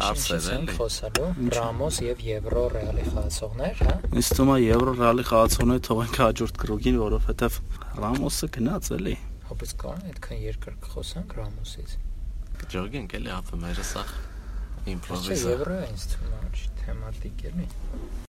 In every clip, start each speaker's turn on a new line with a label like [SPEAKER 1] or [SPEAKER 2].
[SPEAKER 1] Ենք
[SPEAKER 2] էլի։
[SPEAKER 1] խոսալու Ռամոս եւ Եվրո Ռեալի խաղացողներ, հա։
[SPEAKER 3] Ինձ թվում է Եվրո Ռեալի խաղացողները թողենք հաջորդ կրուգին, որովհետև Ռամոսը գնաց էլի։
[SPEAKER 1] Հոբից կարան այդքան երկար կխոսանք Ռամոսից։
[SPEAKER 2] Ջոգենք էլի ապա մեր սա
[SPEAKER 1] Չէ,
[SPEAKER 2] իմպրովիզա։
[SPEAKER 1] Եվրոը ինձ թվում է թեմատիկ էլի։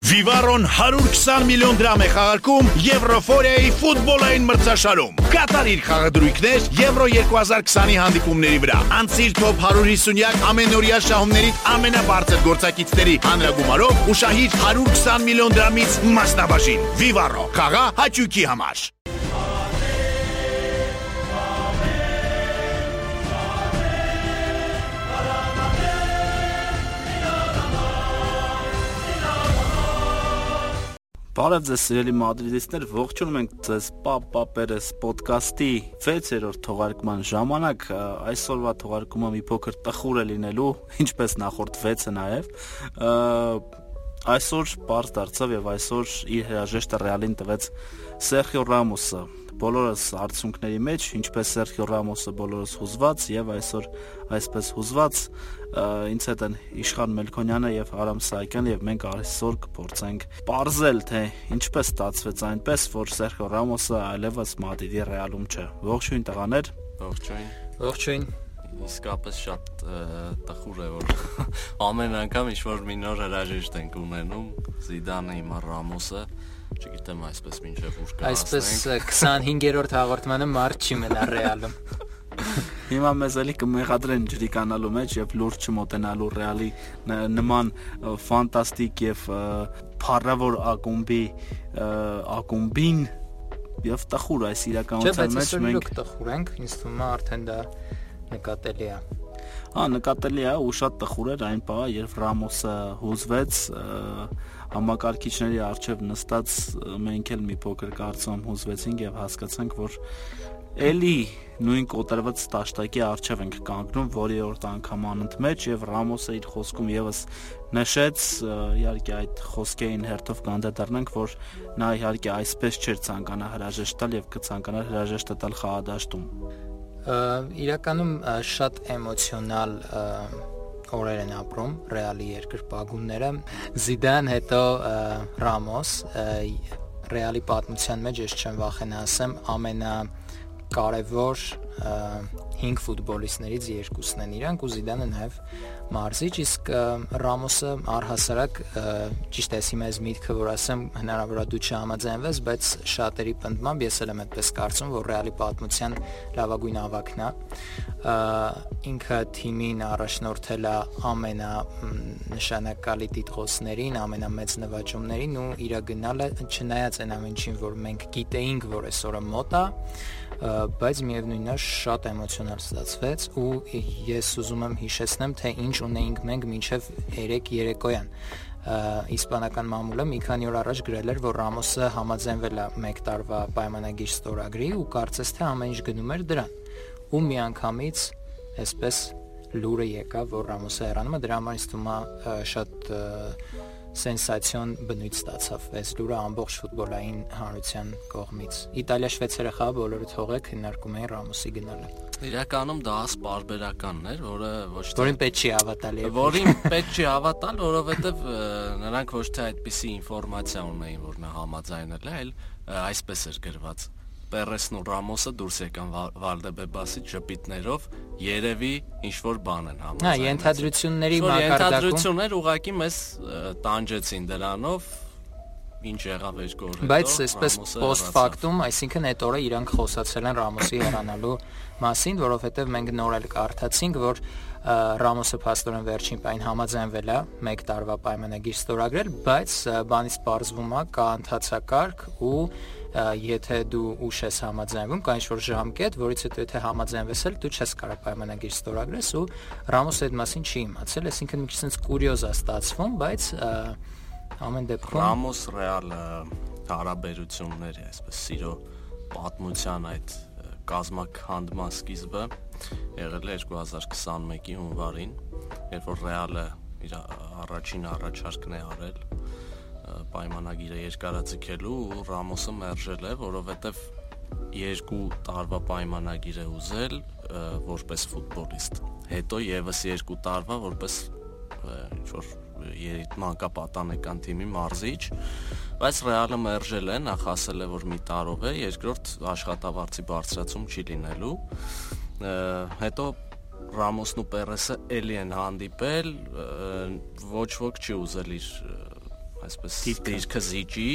[SPEAKER 4] Վիվարոն 120 միլիոն դրամ է խաղարկում Եվրոֆորիայի ֆուտբոլային մրցաշարում։ Կատարիր խաղադրույքներ Եվրո 2020-ի հանդիպումների վրա։ Անցիր top 150-յակ ամենօրյա շահումների ամենաբարձր գործակիցների հանրագումարով ու շահիր 120 միլիոն դրամից մասնաբաժին։ Վիվարո։ Խաղա հաճույքի համար։
[SPEAKER 3] Բարև ձեզ սիրելի մադրիդիստներ, ողջունում ենք ձեզ Պապա Պերես ոդկասթի 6-րդ թողարկման ժամանակ։ Այսօրվա թողարկումը մի փոքր տխուր է լինելու, ինչպես նախորդ 6-ը նաև։ Այսօր բարձ դարձավ եւ այսօր իր հրաժեշտը Ռեալին տվեց Սերխիո Ռամոսը։ Բոլորս արդյունքների մեջ, ինչպես Սերխիո Ռամոսը բոլորս հուզված եւ այսօր այսպես հուզված ինձ հետ են Իշխան Մելքոնյանը եւ Արամ Սահակյանը եւ մենք այսօր կփորձենք ողրզել թե ինչպես ստացվեց այնպես որ Սերխիո Ռամոսը այլևս Մադրիդի Ռեալում չէ։ Ողջույն տղաներ։
[SPEAKER 2] Ողջույն։
[SPEAKER 1] Ողջույն։
[SPEAKER 2] Իսկապես շատ տխուր է որ ամեն անգամ ինչ որ մի նոր հրաժեշտ ենք ունենում. Զիդանը հիմա Ռամոսը չգիտեմ այսպես մինչև ուր
[SPEAKER 1] Այսպես
[SPEAKER 2] կհասնենք
[SPEAKER 1] 25-րդ հաղորդմանը մարդ չի մնա Ռեալում։
[SPEAKER 3] Հիմա մեզ էլի կմեղադրեն ջրի կանալու մեջ եւ լուրջ չմոտենալու Ռեալի նման ֆանտաստիկ եւ փառավոր ակումբի ակումբին եւ տխուր այս
[SPEAKER 1] Չէ,
[SPEAKER 3] իրականության
[SPEAKER 1] բայց
[SPEAKER 3] մեջ մենք
[SPEAKER 1] իրոք տխուր ենք, ինձ թվում է արդեն դա նկատելի է։
[SPEAKER 3] Հա, նկատելի է ու շատ տխուր էր այն պահը, երբ Ռամոսը հուզվեց համակարգիչների արչև նստած մենք էլ մի փոքր կարծում հուզվեցինք եւ հասկացանք, որ էլի նույն կոտրված տաշտակի արչև ենք կանգնում, որի օրտ անգամ անընդմեջ եւ Ռամոսը իր խոսքում եւս նշեց, իհարկե այդ խոսքերին հերթով կանդրադառնանք, որ նա իհարկե այսպես չէր ցանկանա հրաժեշտ տալ եւ կցանկանար հրաժեշտը տալ խաղադաշտում։
[SPEAKER 1] Իրականում շատ էմոցիոնալ օրեր են ապրում Ռեալի երկրպագունները։ Զիդան հետո Ռամոս Ռեալի պատմության մեջ ես չեմ վախենա ասեմ ամենա կարևոր 5 ֆուտբոլիստներից երկուսն են իրանք ու Զիդանը նաև մարզիչ իսկ Ռամոսը առհասարակ ճիշտ է հիմա ես միտքը որ ասեմ հնարավոր է դու չհամաձայնվես բայց շատերի պնդմամբ ես էլ եմ այդպես կարծում որ Ռեալի պատմության լավագույն ավակն է ինքը թիմին առաջնորդել է ամենա մ, նշանակալի տիտղոսներին, ամենամեծ նվաճումներին ու իր գնալը չնայած այն ամենին, որ մենք գիտեինք, որ այսօրը մոտ է, բայց միևնույնն է շատ էմոցիոնալ ստացվեց ու ես ուզում եմ հիշեցնեմ, թե ինչ ունեինք մենք մինչև 3 երեկոյան իսպանական մամուլը մի քանի օր առաջ գրել էր, որ Ռամոսը համաձայնվել է 1 տարվա պայմանագիր ստորագրի ու կարծես թե ամեն ինչ գնում էր դրան ու միանգամից այսպես լուրը եկավ, որ Ռամոսը հեռանում է, դրա համար ինձ թվում է շատ ը, սենսացիոն բնույթ ստացավ այս լուրը ամբողջ ֆուտբոլային հանրության կողմից։ Իտալիա-Շվեյցարիա խաղը բոլորը թողեք քննարկում էին Ռամոսի գնալը,
[SPEAKER 2] իրականում դա սպարբերականն էր, որը ոչ թե
[SPEAKER 1] որին պետք չի հավատալ եւ
[SPEAKER 2] որին պետք չի հավատալ, որովհետև ը, նրանք ոչ թե այդպիսի ինֆորմացիա ունեին, որ նա համաձայնել է, այլ այսպես էր գրված. Պերեսն ու Ռամոսը դուրս եկան Վալդեբեբասի ճպիտներով, երևի ինչ որ բան են
[SPEAKER 1] Հա,
[SPEAKER 2] համաձայնել։
[SPEAKER 1] ենթադրությունների մակարդակում
[SPEAKER 2] ենթադրություններ ուղակի մեզ տանջեցին դրանով ինչ եղավ օր հետո
[SPEAKER 1] Բայց այսպես post factum, այսինքն այդ օրը իրանք խոսացել են Ռամոսի հեռանալու մասին, որովհետև մենք նոր էլ կարդացինք, որ Ռամոսը փաստորեն վերջին պայն համաձայնվել է 1 տարվա պայմանագիր ստորագրել, բայց բանից բարձվում է կա ընթացակարգ ու եթե դու ուշ ես համաձայնվում, կա ինչ-որ ժամկետ, որից հետո եթե համաձայնվես էլ դու չես կարող պայմանագիր ստորագրես ու Ռամոսը այդ մասին չի իմացել, այսինքն մի քիչ sense կուրիոզ է ստացվում, բայց ամեն դեպքում
[SPEAKER 2] Ռամոս Ռեալ հարաբերությունների, այսպես սիրո պատմության այդ կազմակերպման սկիզբը եղել է 2021-ի հունվարին, երբ որ Ռեալը իր առաջին առաջարկն է արել պայմանագիրը երկարաձգելու ու Ռամոսը մերժել է, որովհետև երկու տարվա պայմանագիր է ուզել որպես ֆուտբոլիստ։ Հետո եւս երկու տարվա որպես ինչ որ մանկապատանեկան թիմի մարզիչ, բայց Ռեալը մերժել է, նախ ասել է, որ մի տարով է, երկրորդ աշխատավարձի բարձրացում չի լինելու։ Հետո Ռամոսն ու Պերեսը էլի են հանդիպել, ոչ ոք չի ուզել իր այսպես դիրքը զիջի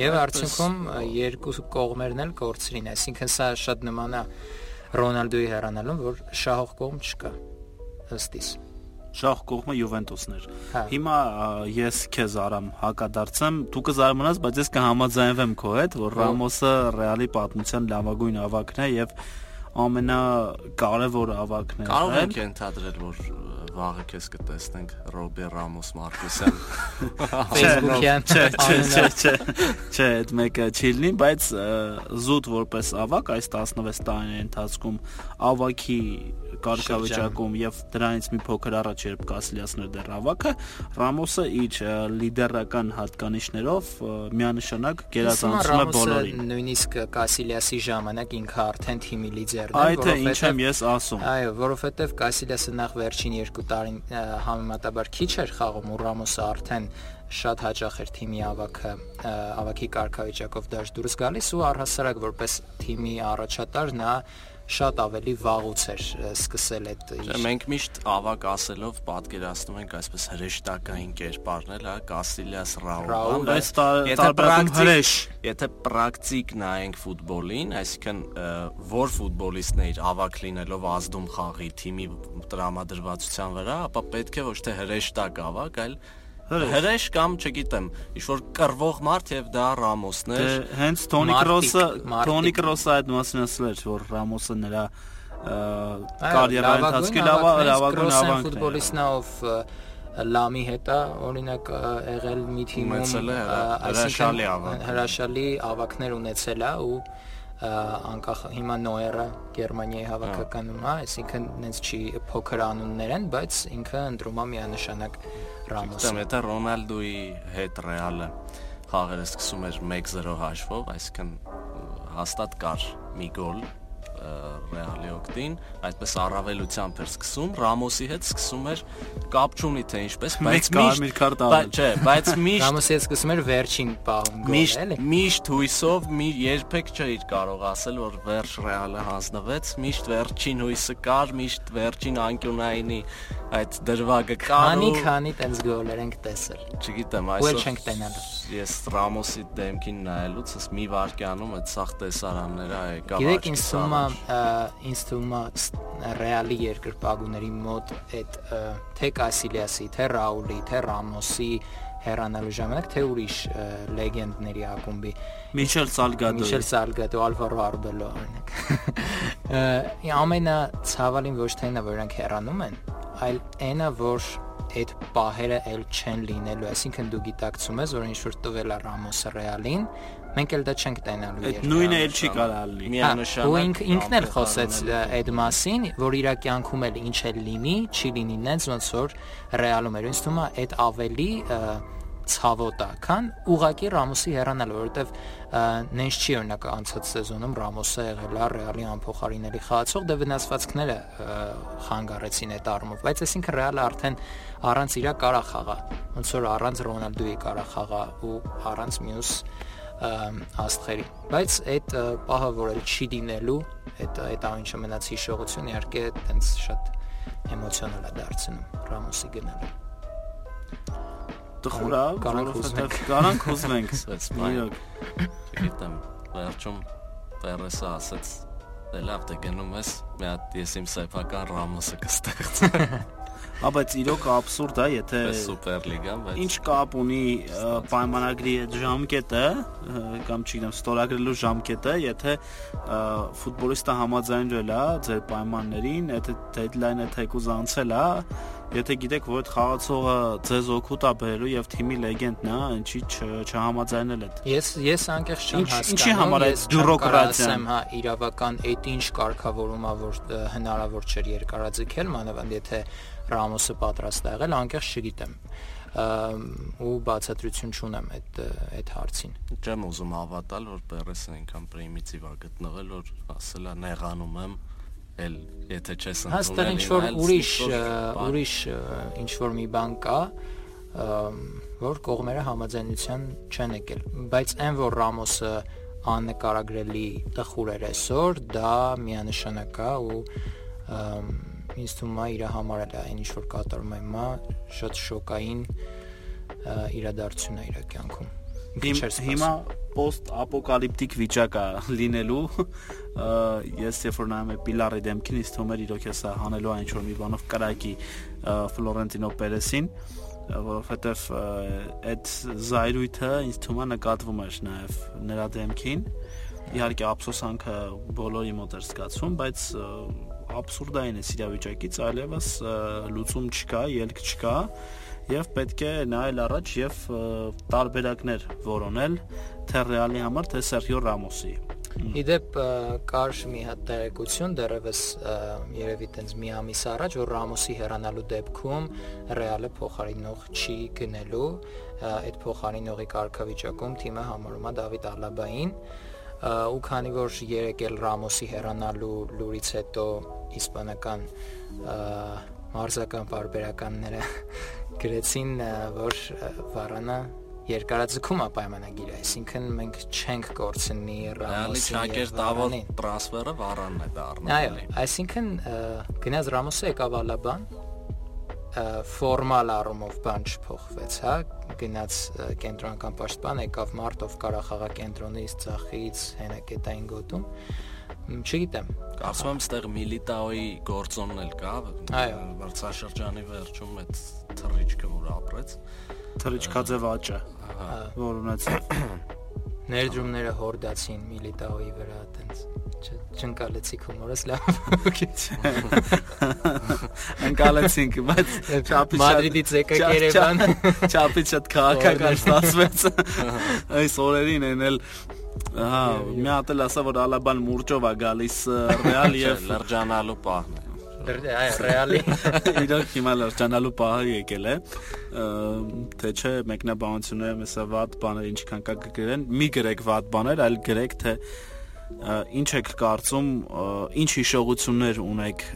[SPEAKER 1] եւ արդյունքում երկու կողմերն էլ կորցրին, այսինքն սա շատ նման է Ռոնալդոյի հեռանալուն, որ շահող կողմ չկա ըստիս
[SPEAKER 3] շահ կողմը Յուվենտուսն էր։
[SPEAKER 1] հա։
[SPEAKER 3] Հիմա ես քեզ արամ հակադարձեմ, դու կզարմանաս, բայց ես կհամաձայնվեմ քո հետ, որ Ռամոսը Ռեալի պատմության լավագույն ավակն է եւ ամենակարևոր ավակն է։
[SPEAKER 2] Կարող ենք ենթադրել, որ վաղը քեզ կտեսնենք Ռոբի Ռամոս Մարկոսյան
[SPEAKER 1] Facebook-յան։
[SPEAKER 3] Չէ, չէ, չէ, չէ։ Չէ, այդ մեկը չի լինի, բայց զուտ որպես ավակ այս 16 տարիների ընթացքում ավակի կարգավիճակում եւ դրանից մի փոքր առաջ երբ Կասիլիասն էր դեռ ավակը, Ռամոսը իր լիդերական հատկանիշներով միանշանակ գերազանցում է բոլորին։
[SPEAKER 1] Նույնիսկ Կասիլիասի ժամանակ ինքը արդեն թիմի լիդերն է,
[SPEAKER 3] Այդ է ինչ եմ ես ասում։
[SPEAKER 1] Այո, որովհետև Կասիլիասը նախ վերջին 2 տարին համեմատաբար քիչ էր խաղում ու Ռամոսը արդեն շատ հաճախ էր թիմի ավակը ավակի կարգավիճակով դաշ դուրս գալիս ու առհասարակ որպես թիմի առաջատար նա շատ ավելի վաղուց էր սկսել այդ
[SPEAKER 2] Չէ, մենք միշտ ավակ ասելով պատկերացնում ենք այսպես հրեշտակային կերպարներ, հա, Կաստիլիաս Ռաուլ,
[SPEAKER 3] բայց տարբերակում հրեշ,
[SPEAKER 2] եթե պրակտիկ նայենք ֆուտբոլին, այսինքն որ ֆուտբոլիստն է իր ավակ լինելով ազդում խաղի թիմի տրամադրվածության վրա, ապա պետք է ոչ թե հրեշտակ ավակ, այլ հրեշ կամ չգիտեմ, ինչ որ կռվող մարդ եւ դա Ռամոսն էր։
[SPEAKER 3] Դե հենց Թոնի Կրոսը, Թոնի Կրոսը այդ մասին ասել էր, որ Ռամոսը նրա կարիերայի ընթացքի լավ լավագույն ավանքն է։
[SPEAKER 1] ֆուտբոլիստն է, ով Լամի հետ է օրինակ եղել մի թիմում,
[SPEAKER 2] այսինքն
[SPEAKER 1] հրաշալի ավակներ ունեցել է ու անկախ հիմա Նոերը Գերմանիայի հավաքականում է, այսինքն նենց չի փոքր անուններ են, բայց ինքը ընդրում է միանշանակ Ռամոսը։
[SPEAKER 2] Դեմ եթե Ռոնալդոյի հետ Ռեալը խաղերը սկսում էր 1-0 հաշվով, այսինքն հաստատ կար մի գոլ Ռեալի օկտին, այդպես առավելությամբ էր սկսում, Ռամոսի հետ սկսում էր կապ չունի թե ինչպես, բայց
[SPEAKER 3] միշտ քարտ
[SPEAKER 2] բայց չէ, բայց միշտ
[SPEAKER 1] Ռամոսի հետ սկսում էր վերջին պահում գոլ,
[SPEAKER 2] միշտ
[SPEAKER 1] էլի։
[SPEAKER 2] միշտ հույսով մի երբեք չէր կարող ասել, որ վերջ Ռեալը հանձնվեց, միշտ վերջին հույսը կար, միշտ վերջին անկյունայինի այդ դրվագը
[SPEAKER 1] Քանի
[SPEAKER 2] ու
[SPEAKER 1] քանի տենց գոլեր ենք տեսել։
[SPEAKER 2] չգիտեմ,
[SPEAKER 1] Ու
[SPEAKER 2] այսօր
[SPEAKER 1] չենք տենալու։
[SPEAKER 2] ես Ռամոսի դեմքին նայելուց ես մի վարքյանում այդ սախ տեսարանները եկավ
[SPEAKER 1] Գիտեք, ինձ թվում է, ինձ թվում է ռեալի երկրպագուների մոտ այդ թե Կասիլիասի, թե Ռաուլի, թե Ռամոսի հեռանալու ժամանակ, թե ուրիշ լեգենդների ակումբի
[SPEAKER 3] Միչել Սալգադո։
[SPEAKER 1] Միշել Սալգադո, Ալվարո Արբելո օրինակ։ Ամենա ցավալին ոչ թե նա որ նրանք հեռանում են, այլ այնա որ այդ պահերը էլ չեն լինելու, այսինքն դու գիտակցում ես, որ ինչ որ տվել է Ռամոսը Ռեալին, մենք էլ դա չենք տենալու
[SPEAKER 3] Այդ նույնը էլ չի կարալ լինի։
[SPEAKER 2] Միանշանակ
[SPEAKER 1] Ու ինք ինքն էլ խոսեց այդ մասին, որ իր կյանքում էլ ինչ էլ լինի, չի լինի նենց ոնց որ ռեալում էր։ Ինձ թվում է այդ ավելի ցավոտ է, քան ուղակի Ռամոսի հեռանալը, որովհետև նենց չի օրինակ անցած սեզոնում Ռամոսը եղել է Ռեալի անփոխարինելի խաղացող, դե վնասվածքները խանգարեցին այդ առումով, բայց այսինքն Ռեալը արդեն առանց իրա կարա խաղա, ոնց որ առանց Ռոնալդոյի կարա խաղա ու առանց մյուս աստղերի բայց այդ պահը որ էլ չի լինելու այդ այդ ամենը մնաց հիշողություն իհարկե այտենց շատ էմոցիոնալ է դարձնում Ռամոսի գնալը
[SPEAKER 3] Տխուր է, որովհետև կարանք ուզվենք։
[SPEAKER 2] բայ,
[SPEAKER 3] Իրոք։
[SPEAKER 2] չգիտեմ, վերջում Պերեսը ասեց, դե լավ, դե գնում ես, մի հատ ես իմ սեփական Ռամոսը կստեղծեմ,
[SPEAKER 3] Հա, բայց իրոք աբսուրդ է, եթե
[SPEAKER 2] Սուպերլիգան, բայց
[SPEAKER 3] ինչ կապ ունի պայմանագրի այդ ժամկետը կամ չգիտեմ ստորագրելու ժամկետը, եթե ֆուտբոլիստը համաձայնվել է ձեր պայմաններին, եթե deadline-ը թեկուզ անցել է, եթե գիտեք, որ այդ խաղացողը ձեզ օգուտ է բերելու եւ թիմի լեգենդն է, ինչի չ- չհամաձայնել այդ
[SPEAKER 1] ես ես անկեղծ չեմ հասկանում
[SPEAKER 3] ինչի համար
[SPEAKER 1] չեմ
[SPEAKER 3] բյուրոկրատիան?
[SPEAKER 1] հա իրավական այդ ինչ կարգավորում է որ հնարավոր չէր երկարաձգել մանավանդ եթե Ռամոսը պատրաստ է եղել անկեղծ չգիտեմ ու բացատրություն չունեմ այդ այդ հարցին
[SPEAKER 2] չեմ ուզում հավատալ, որ Պերեսը այնքան պրիմիտիվ է գտնվել, որ ասել է նեղանում եմ էլ եթե չես
[SPEAKER 1] Հաստատ ինչ որ ուրիշ ուրիշ ինչ որ մի բան կա, որ կողմերը համաձայնության չեն եկել, բայց այն որ Ռամոսը աննկարագրելի տխուր էր այսօր, դա միանշանակ է ու ինձ թվում է իր համար էլ այն ինչ որ կատարում է հիմա շատ շոկային իրադարձություն է իր կյանքում
[SPEAKER 3] հիմա post apocalyptic վիճակ է լինելու ես երբ որ նայում եմ Պիլարի դեմքին ինձ թվում էր իրոք հեսա հանելու այն ինչ որ մի բանով կրակի Ֆլորենտինո Պերեսին որովհետև այդ զայրույթը ինձ թվում է նկատվում էր նաև նրա դեմքին իհարկե ափսոսանքը բոլորի մոտ էր զգացվում բայց աբսուրդային է իրավիճակից այլևս լուծում չկա, ելք չկա եւ պետք է նայել առաջ եւ տարբերակներ որոնել թե Ռեալի համար, թե Սերխիո Ռամոսի։
[SPEAKER 1] Իդեպ կար մի հատ տեղեկություն դեռևս երևի տենց մի ամիս առաջ, որ Ռամոսի հեռանալու դեպքում Ռեալը փոխարինող չի գնելու, այդ փոխարինողի կարգավիճակում թիմը համարում է Դավիթ Ալաբային ու քանի որ երեք էլ Ռամոսի հեռանալու լուրից հետո իսպանական մարզական բարբերականները գրեցին, որ Վարանը երկարաձգում է պայմանագիրը, այսինքն մենք չենք կորցնի
[SPEAKER 2] Ռամոսի շագերտ ավոտ տրանսֆերը Վարանն է դառնում։
[SPEAKER 1] Այո, այսինքն գնաց Ռամոսը եկավ Ալաբան, ֆորմալ առումով բան չփոխվեց, հա, գնաց կենտրոնական պաշտպան, եկավ Մարտով Ղարախաղա կենտրոնից ցախից հենակետային գոտում չգիտեմ
[SPEAKER 2] կարծում եմ ստեղ Միլիտաոյի գործոնն էլ կա
[SPEAKER 1] այո
[SPEAKER 2] վարչաշրջանի վերջում այդ թռիչքը որ ապրեց
[SPEAKER 3] թռիչքաձև աճը որ ունեցավ
[SPEAKER 1] ներդրումները հորդացին Միլիտաոյի վրա այտենց չընկալեցիք հումորս լավ քիչ
[SPEAKER 3] ընկալեցինք բայց
[SPEAKER 1] չափի Մադրիդից եկեք Երևան
[SPEAKER 3] չափի շատ քաղաքական ստացվեց այս օրերին են էլ Ահա, մի հատ էլ ասա որ Ալաբան մուրճով է գալիս Ռեալ եւ
[SPEAKER 2] լրջանալու պահն
[SPEAKER 1] է։ Այո, Ռեալի
[SPEAKER 3] իրոք հիմա լրջանալու պահը եկել է։ Թե չէ մեկնաբանությունները մեսա վատ բաներ ինչքան կա գրեն, մի գրեք վատ բաներ, այլ գրեք թե ինչ եք կարծում, ինչ հիշողություններ ունեք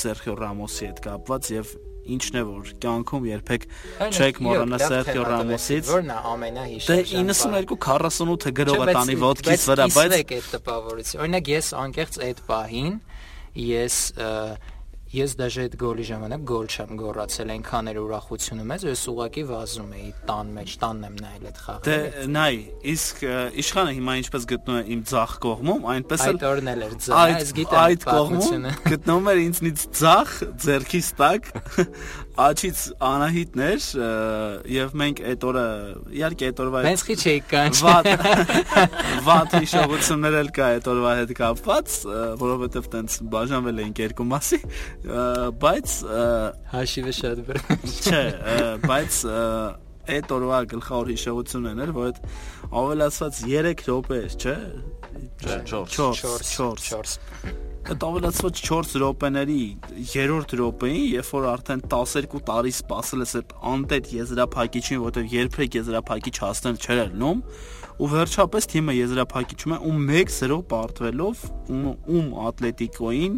[SPEAKER 3] Սերխիո Ռամոսի հետ կապված եւ ինչն է որ կյանքում երբեք չեք մոռանա Սերխիո Ռամոսից
[SPEAKER 1] որն է ամենահիշարժան
[SPEAKER 3] դե 92 48-ը գրողը տանի ոդկից վրա
[SPEAKER 1] բայց այդ տպավորություն օրինակ ես անկեղծ այդ պահին ես ես դաժե այդ գոլի ժամանակ գոլ չեմ գոռացել այնքան էր ուրախությունը մեծ ես ուղակի վազում էի տան մեջ տանն եմ նայել այդ խաղը
[SPEAKER 3] դե նայ իսկ իշխանը հիմա ինչպես գտնում է իմ ցախ կողմում այնպես
[SPEAKER 1] էլ այդ օրն էլ էր ցախ ես գիտեմ
[SPEAKER 3] այդ կողմում գտնում էր ինձնից ցախ ձերքից տակ աչից Անահիտներ եւ մենք այդ օրը իհարկե այդ օրվա
[SPEAKER 1] Հենց քիչ էի կանչ
[SPEAKER 3] վատ վատ հիշողություններ էլ կա այդ օրվա հետ կապված որովհետեւ տենց բաժանվել էինք երկու մասի բայց
[SPEAKER 1] հաշիվը շատ բր
[SPEAKER 3] չէ բայց այդ օրվա գլխավոր հիշողությունն էր որ այդ ավելացված 3 րոպե չէ
[SPEAKER 2] 4
[SPEAKER 1] 4 4 4
[SPEAKER 3] Այդ ավելացված 4 րոպեների 3-րդ րոպեին, երբ որ արդեն 12 տարի սպասել ես այդ անտետ եզրափակիչին, որտեղ երբեք եզրափակիչ հասնել չէր ելնում, ու վերջապես թիմը եզրափակիչում է ու 1-0 պարտվելով ում ում Ատլետիկոին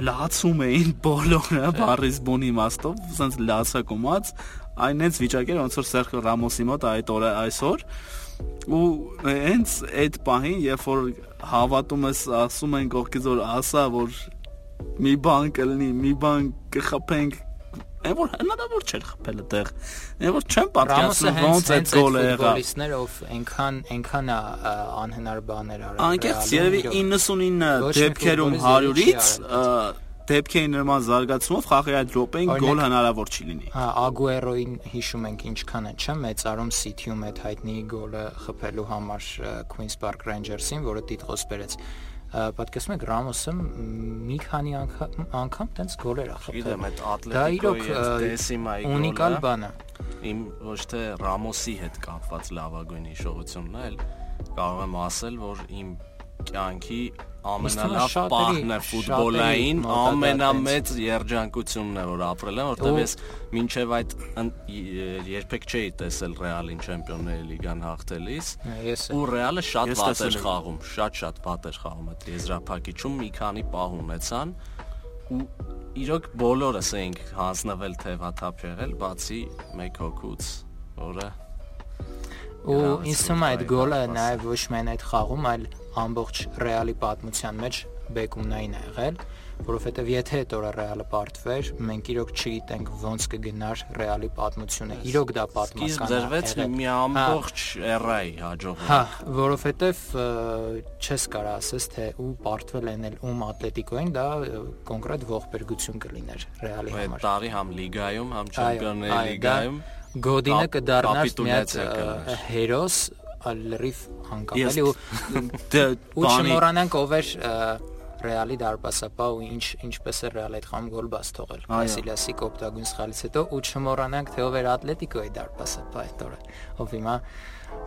[SPEAKER 3] լացում էին բոլորը Բարիզբոն իմաստով, ասենց լացակոմած, այնենց վիճակեր ոնց որ Սերխիո Ռամոսի մոտ այդ օրը այսօր ու հենց այդ պահին, երբ որ հավատում ես ասում են կողքից որ ասա որ մի բան կլինի մի բան կխփենք Այն որ հնարավոր չէր խփել այդտեղ։ Այն որ չեմ պատկերացնում ոնց այդ գոլը եղավ։
[SPEAKER 1] Ֆուտբոլիստներ ով այնքան այնքան անհնար բաներ արել։
[SPEAKER 3] Անկեղծ երևի 99 դեպքերում 100-ից դեպքերի նման զարգացումով խաղի այդ րոպեին գոլ հնարավոր չի լինի։
[SPEAKER 1] Հա, Ագուերոին հիշում ենք ինչքան է, չէ՞, մեծարում City-ում այդ հայտնի գոլը խփելու համար Queens Park Rangers-ին, որը տիտղոս բերեց պատկերացնում եք Ռամոսը մի քանի անգամ անգամ տենց գոլեր ա խփել։
[SPEAKER 2] Գիտեմ, այդ Ատլետիկոյի դեսիմայի գոլը
[SPEAKER 1] ունիկալ բան է։
[SPEAKER 2] Իմ ոչ թե Ռամոսի հետ կապված լավագույն հիշողությունն է, այլ կարող եմ ասել, որ իմ կյանքի ամենալավ պահն է ֆուտբոլային ամենամեծ երջանկությունն է որ ապրել եմ որտեվ ես մինչև այդ երբեք չէի տեսել Ռեալին Չեմպիոնների լիգան հաղթելիս ու Ռեալը շատ վատ էր խաղում, շատ-շատ վատ էր խաղում այդ եզրափակիչում մի քանի պահ ունեցան ու իրոք բոլորս էինք հանձնվել թևաթափ եղել, բացի մեկ հոգուց, որը
[SPEAKER 1] ու ինձ թվում է այդ գոլը նաև ոչ միայն այդ խաղում, այլ ամբողջ Ռեալի պատմության մեջ բեկումնային է եղել, որովհետև եթե այդ օրը Ռեալը պարտվեր, մենք իրոք չգիտենք ոնց կգնար Ռեալի պատմությունը։ Իրոք դա պատմական է եղել։
[SPEAKER 2] մի ամբողջ էրայի հաջողում։
[SPEAKER 1] Հա, որովհետև չես կարող ասես թե ու պարտվել են էլ ում Ատլետիկոին, դա կոնկրետ ողբերգություն կլիներ Ռեալի
[SPEAKER 2] Այդ
[SPEAKER 1] համար։
[SPEAKER 2] տարի համ լիգայում, համ Չեմպիոնների լիգայում
[SPEAKER 1] Գոդինը կդառնար մի հատ
[SPEAKER 2] կապիտուլյացիա
[SPEAKER 1] ը,
[SPEAKER 2] կլիներ։
[SPEAKER 1] հերոս լրիվ
[SPEAKER 3] Ես
[SPEAKER 1] անկապելի ու ու չմոռանանք ով էր Ռեալի դարպասապա ու ինչ ինչպես է Ռեալ այդ խամ գոլ բաց թողել։
[SPEAKER 3] Այո։
[SPEAKER 1] Կասիլիասի կոպտագույն սխալից հետո ու չմոռանանք թե ով էր Ատլետիկոյի դարպասապա այդ օրը, ով հիմա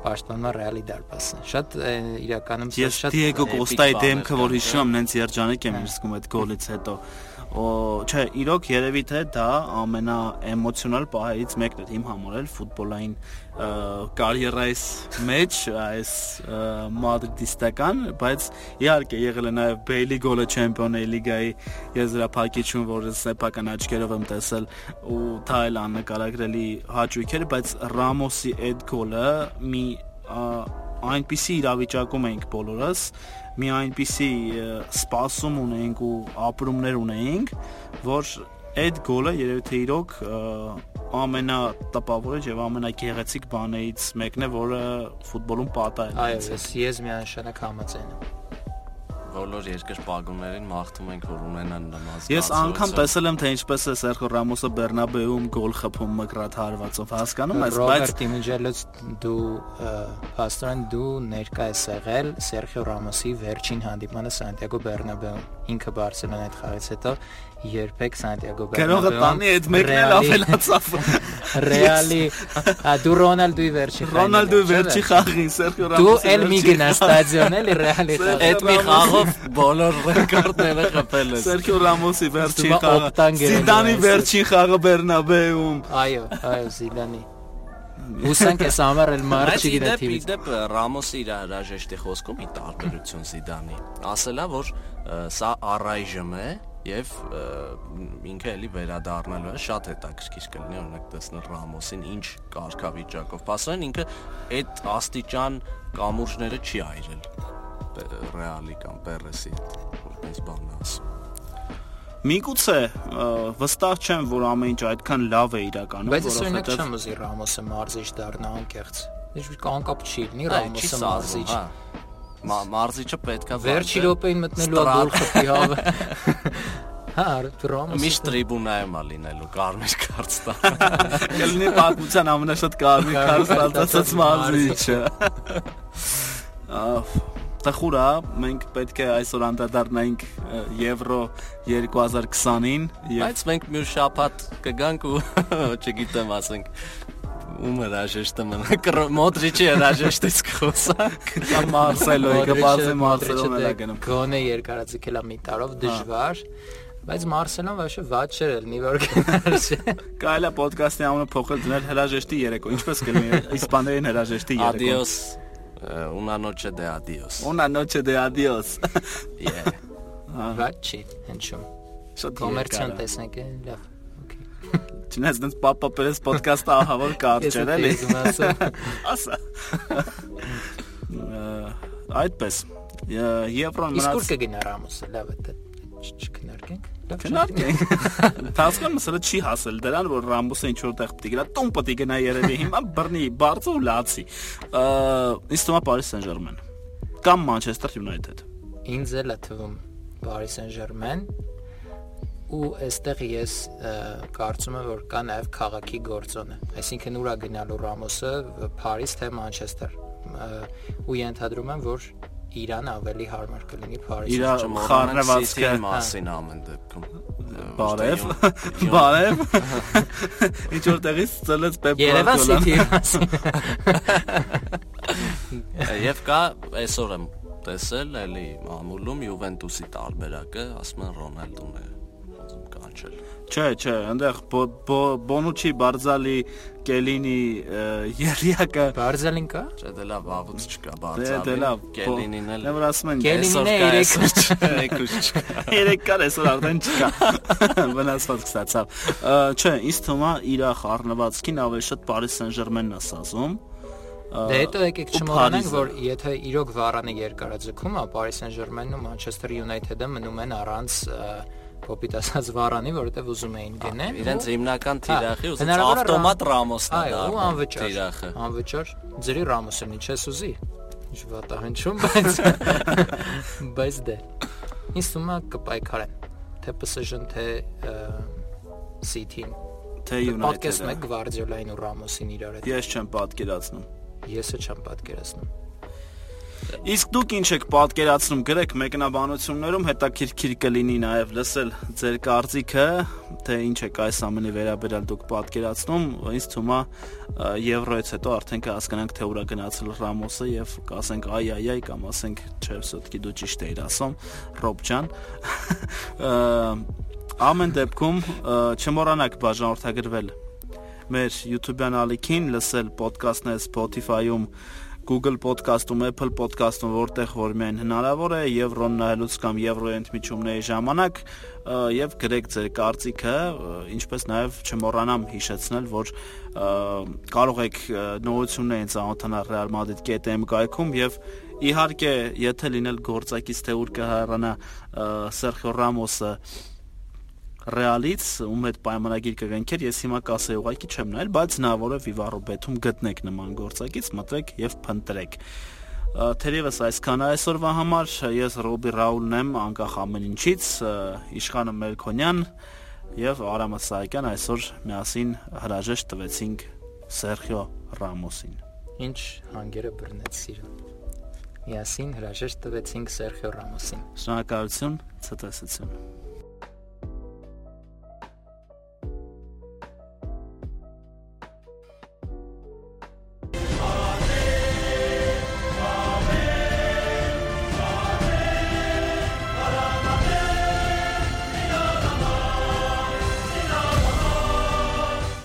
[SPEAKER 1] պաշտպանում է Ռեալի դարպասը։ Շատ իրականում սա
[SPEAKER 3] Ես
[SPEAKER 1] շատ
[SPEAKER 3] Դիեգո Կոստայի դեմքը որ հիշում եմ, նենց երջանիկ եմ զգում այդ գոլից հետո։ չէ, իրոք երևի թե դա ամենաէմոցիոնալ պահերից մեկն էր իմ համար էլ ֆուտբոլային կարիերայիս մեջ, այս մադրիդիստական, բայց իհարկե եղել է նաև Բեյլի գոլը Չեմպիոնների լիգայի եզրափակիչում, որը սեփական աչքերով եմ տեսել ու դա էլ աննկարագրելի հաճույք էր, բայց Ռամոսի այդ գոլը մի այնպիսի իրավիճակում էինք բոլորս, մի այնպիսի սպասում ունեինք ու ապրումներ ունեինք, որ այդ գոլը երևի թե իրոք ամենատպավորիչ եւ ամենագեղեցիկ բաներից մեկն է, որը ֆուտբոլում պատահել է։
[SPEAKER 1] Այո, ես ես միանշանակ համաձայն եմ։
[SPEAKER 2] բոլոր երկրպագուներին մաղթում ենք որ ունենան նման
[SPEAKER 3] Ես անգամ տեսել եմ թե ինչպես է Սերխո Ռամոսը Բեռնաբեում գոլ խփում մկրատ հարվածով, հասկանում ես, բայց
[SPEAKER 1] Ռոբերտ Իմիջելոց դու փաստորեն դու ներկա ես եղել Սերխիո Ռամոսի վերջին հանդիպմանը Սանտիագո Բեռնաբեում։ Ինքը Բարսելոնա այդ խաղից հետո երբեք Սանտիագո
[SPEAKER 3] գրողը տանի այդ մեկն էլ ավելացավ։
[SPEAKER 1] Ռեալի դու Ռոնալդուի վերջի խաղին
[SPEAKER 3] Ռոնալդոյի
[SPEAKER 1] եղել,
[SPEAKER 3] վերջի խաղին Սերխո
[SPEAKER 1] դու
[SPEAKER 3] Ռամոսի
[SPEAKER 1] էլ մի
[SPEAKER 3] վերջի
[SPEAKER 1] գնա
[SPEAKER 3] խաղ-
[SPEAKER 1] ստադիոն էլի Ռեալի խաղ
[SPEAKER 2] Այդ մի խաղով բոլոր ռեկորդները խփել ես։
[SPEAKER 3] Սերխիո Ռամոսի վերջին
[SPEAKER 1] Ստումա
[SPEAKER 3] խաղը։ Զիդանի
[SPEAKER 1] այս։
[SPEAKER 3] վերջին խաղը Բեռնաբեում։
[SPEAKER 1] Այո, այո, Զիդանի Ուսանք ես ամառ էլ մարդ
[SPEAKER 2] Բայց
[SPEAKER 1] չգիտե
[SPEAKER 2] իդեպ
[SPEAKER 1] թիմից
[SPEAKER 2] իդեպ Ռամոսի իր հրաժեշտի խոսքում ի տարբերություն Զիդանի ասելա որ սա առայժմ է եւ ինքը էլի վերադառնալու է շատ հետաքրքիր կլինի օրինակ տեսնել Ռամոսին ինչ կարգավիճակով փաստորեն ինքը այդ աստիճան կամուրջները չի այրել Ռեալի կամ Պերեսի որպես բան ասում
[SPEAKER 3] Միգուցե վստահ չեմ, որ ամեն ինչ այդքան լավ է իրականում,
[SPEAKER 1] Բայց ես օրինակ չեմ ուզի Ռամոսը մարզիչ դառնա անկեղծ։ Ինչ անկապ չի լինի Ռամոսը մարզիչ։
[SPEAKER 2] հա մարզիչը պետքա
[SPEAKER 1] Վերջի
[SPEAKER 2] վարդը
[SPEAKER 1] րոպեին մտնելու
[SPEAKER 2] ստրատ-
[SPEAKER 1] գոլ խփի հավը։ Հա, Ռամոսը
[SPEAKER 2] Միշտ տրիբունայում է լինելու կարմիր կարծտա
[SPEAKER 3] կլինի պատմության ամենաշատ կարմիր քար ստացած մարզիչը։ Ահ, Տխուրա, մենք պետք է այսօր անդրադառնայինք ը, Եվրո 2020-ին եւ
[SPEAKER 2] Բայց մենք մյուս շաբաթ կգանք ու չգիտեմ, ասենք ում հրաժեշտը մնա Մոդրիչի հրաժեշտից կխոսանք
[SPEAKER 3] կամ Մարսելոյի կբացի Մարսելոն էլ է գնում։
[SPEAKER 1] Գոնե երկարաձգել է մի տարով դժվար, բայց Մարսելոն չէր ելնի որ գնար չէ։
[SPEAKER 3] Կարելի է ոդկասթի անունը փոխել դնել հրաժեշտի երեկո։ Ինչպես կլինի իսպաներեն հրաժեշտի երեկո։
[SPEAKER 2] Adios una noche de adios
[SPEAKER 3] Una noche de adios։
[SPEAKER 2] yeah
[SPEAKER 1] Վատ չի, հնչում։
[SPEAKER 3] Շատ
[SPEAKER 1] Կոմերցիոն տեսնենք է, լավ։ Okay։
[SPEAKER 3] Չնայած դες պապա պերես ոդկասթը ահա որ կարճեր էլի։ Ասա։ Այդպես։ Եվրոն
[SPEAKER 1] Իսկ ուր
[SPEAKER 3] մնաց
[SPEAKER 1] կգնա Ռամոսը, լավ է դա չքնարկենք։ Լավ չէ։
[SPEAKER 3] Քննարկենք։ Տասկան մսը չի հասել դրան, որ Ռամբոսը ինչ որտեղ է գնա, տուն է գնա երևի հիմա բռնի, բարձր ու լացի։ Ինձ թվում է Paris Saint-Germain կամ Manchester United։
[SPEAKER 1] Ինձ էլ է թվում Paris Saint-Germain ու այստեղ ես կարծում եմ որ կա նաև քաղաքի գործոնը այսինքն ուրա գնալու Ռամոսը Փարիզ թե Մանչեսթեր ու ենթադրում եմ որ Իրան ավելի հարմար կլինի
[SPEAKER 2] Չմոռանանք
[SPEAKER 3] խառնվածքը
[SPEAKER 2] City-ի մասին ամեն դեպքում
[SPEAKER 3] բարև, բարև։ Ինչ որտեղից ծլեց Պեպ
[SPEAKER 1] Երևա
[SPEAKER 3] Գվարդիոլան։
[SPEAKER 1] City-ի մասին
[SPEAKER 2] Եվ կա այսօր եմ տեսել, էլի մամուլում Յուվենտուսի տարբերակը, ասում են Ռոնալդուն է կանչել։
[SPEAKER 3] Չէ, չէ, այնտեղ Բոնուչի, Բարձալի, Կելինի երիակը
[SPEAKER 1] Բարձալին կա։
[SPEAKER 2] Չէ, դե լավ, վաղուց չկա
[SPEAKER 3] Դե դե
[SPEAKER 2] Բարձալին,
[SPEAKER 3] լավ,
[SPEAKER 2] Կելինին էլ։
[SPEAKER 3] Նոր ասում են
[SPEAKER 1] Կելինին է
[SPEAKER 2] Երեկուց չկա։
[SPEAKER 3] Երեք կար այսօր արդեն չկա։ Վնասված կստացավ։ Չէ, ինձ թվում է իր խառնվածքին ավելի շատ Paris Saint-Germain-ն է սազում։
[SPEAKER 1] Դե հետո եկեք չմոռանանք, որ եթե իրոք Վարանը երկարաձգում է, Paris Saint-Germain-ն ու Manchester United-ը մնում են առանց ը, կոպիտ ասած Վարանի, որովհետև ուզում էին գնեն։
[SPEAKER 2] Իրենց հիմնական
[SPEAKER 1] Հա,
[SPEAKER 2] թիրախի ուզած ավտոմատ
[SPEAKER 1] Ռամ-
[SPEAKER 2] Ռամոսն է
[SPEAKER 1] Այո, ու
[SPEAKER 2] դառնում
[SPEAKER 1] անվճար։
[SPEAKER 2] թիրախը։
[SPEAKER 1] Անվճար ձերի Ռամոսն ինչես ուզի։ Ինչ վատահնչում, բայց բայց դե։ Ինձ թվում է կպայքարեն։ Թե PSG-ն, թե City-ն։
[SPEAKER 3] Թե United-ը։
[SPEAKER 1] եք Գվարդիոլային ու Ռամոսին իրար հետ։
[SPEAKER 3] Ես չեմ պատկերացնում։
[SPEAKER 1] Եսը չեմ պատկերացնում։
[SPEAKER 3] Իսկ դուք ինչ եք պատկերացնում գրեք մեկնաբանություններում հետաքրքիր կլինի նաև լսել ձեր կարծիքը թե ինչ եք այս ամենի վերաբերյալ դուք պատկերացնում ինձ թվում է եվրոից հետո արդեն կհասկանանք թե ուրա գնացել Ռամոսը եւ կասենք այ այ այ կամ ասենք չէ սոտքի դու ճիշտ էիր ասում Ռոբ ջան ամեն դեպքում չմոռանաք բաժանորդագրվել մեր YouTube-յան ալիքին, լսել ոդկասթները Spotify-ում, Google Podcast-ում, Apple Podcast-ում, որտեղ որ միայն հնարավոր է, Եվրոն նայելուց կամ Եվրոյի ընդմիջումների ժամանակ եւ գրեք ձեր կարծիքը, ինչպես նաեւ չմոռանամ հիշեցնել, որ կարող եք նորություններին ծանոթանալ Real Madrid.am կայքում եւ իհարկե, եթե լինել գործակից թե ուր կհեռանա Սերխիո Ռամոսը Ռեալից ում հետ պայմանագիր կգնքեր, ես հիմա կասեի ուղղակի չեմ նայել, բայց հնարավոր է Viva Robetum գտնեք նման գործակից, մտրեք եւ փնտրեք։ Թերևս այսքան այսօրվա համար ես Ռոբի Ռաուլն եմ, անկախ ամեն ինչից, Իշխանը Մելքոնյան եւ Արամը Սահակյան այսօր միասին հրաժեշտ տվեցինք Սերխիո Ռամոսին։
[SPEAKER 1] Ինչ հանգերը բռնեց սիրո։ Միասին հրաժեշտ տվեցինք Սերխիո Ռամոսին։
[SPEAKER 3] Շնորհակալություն, ցտեսություն։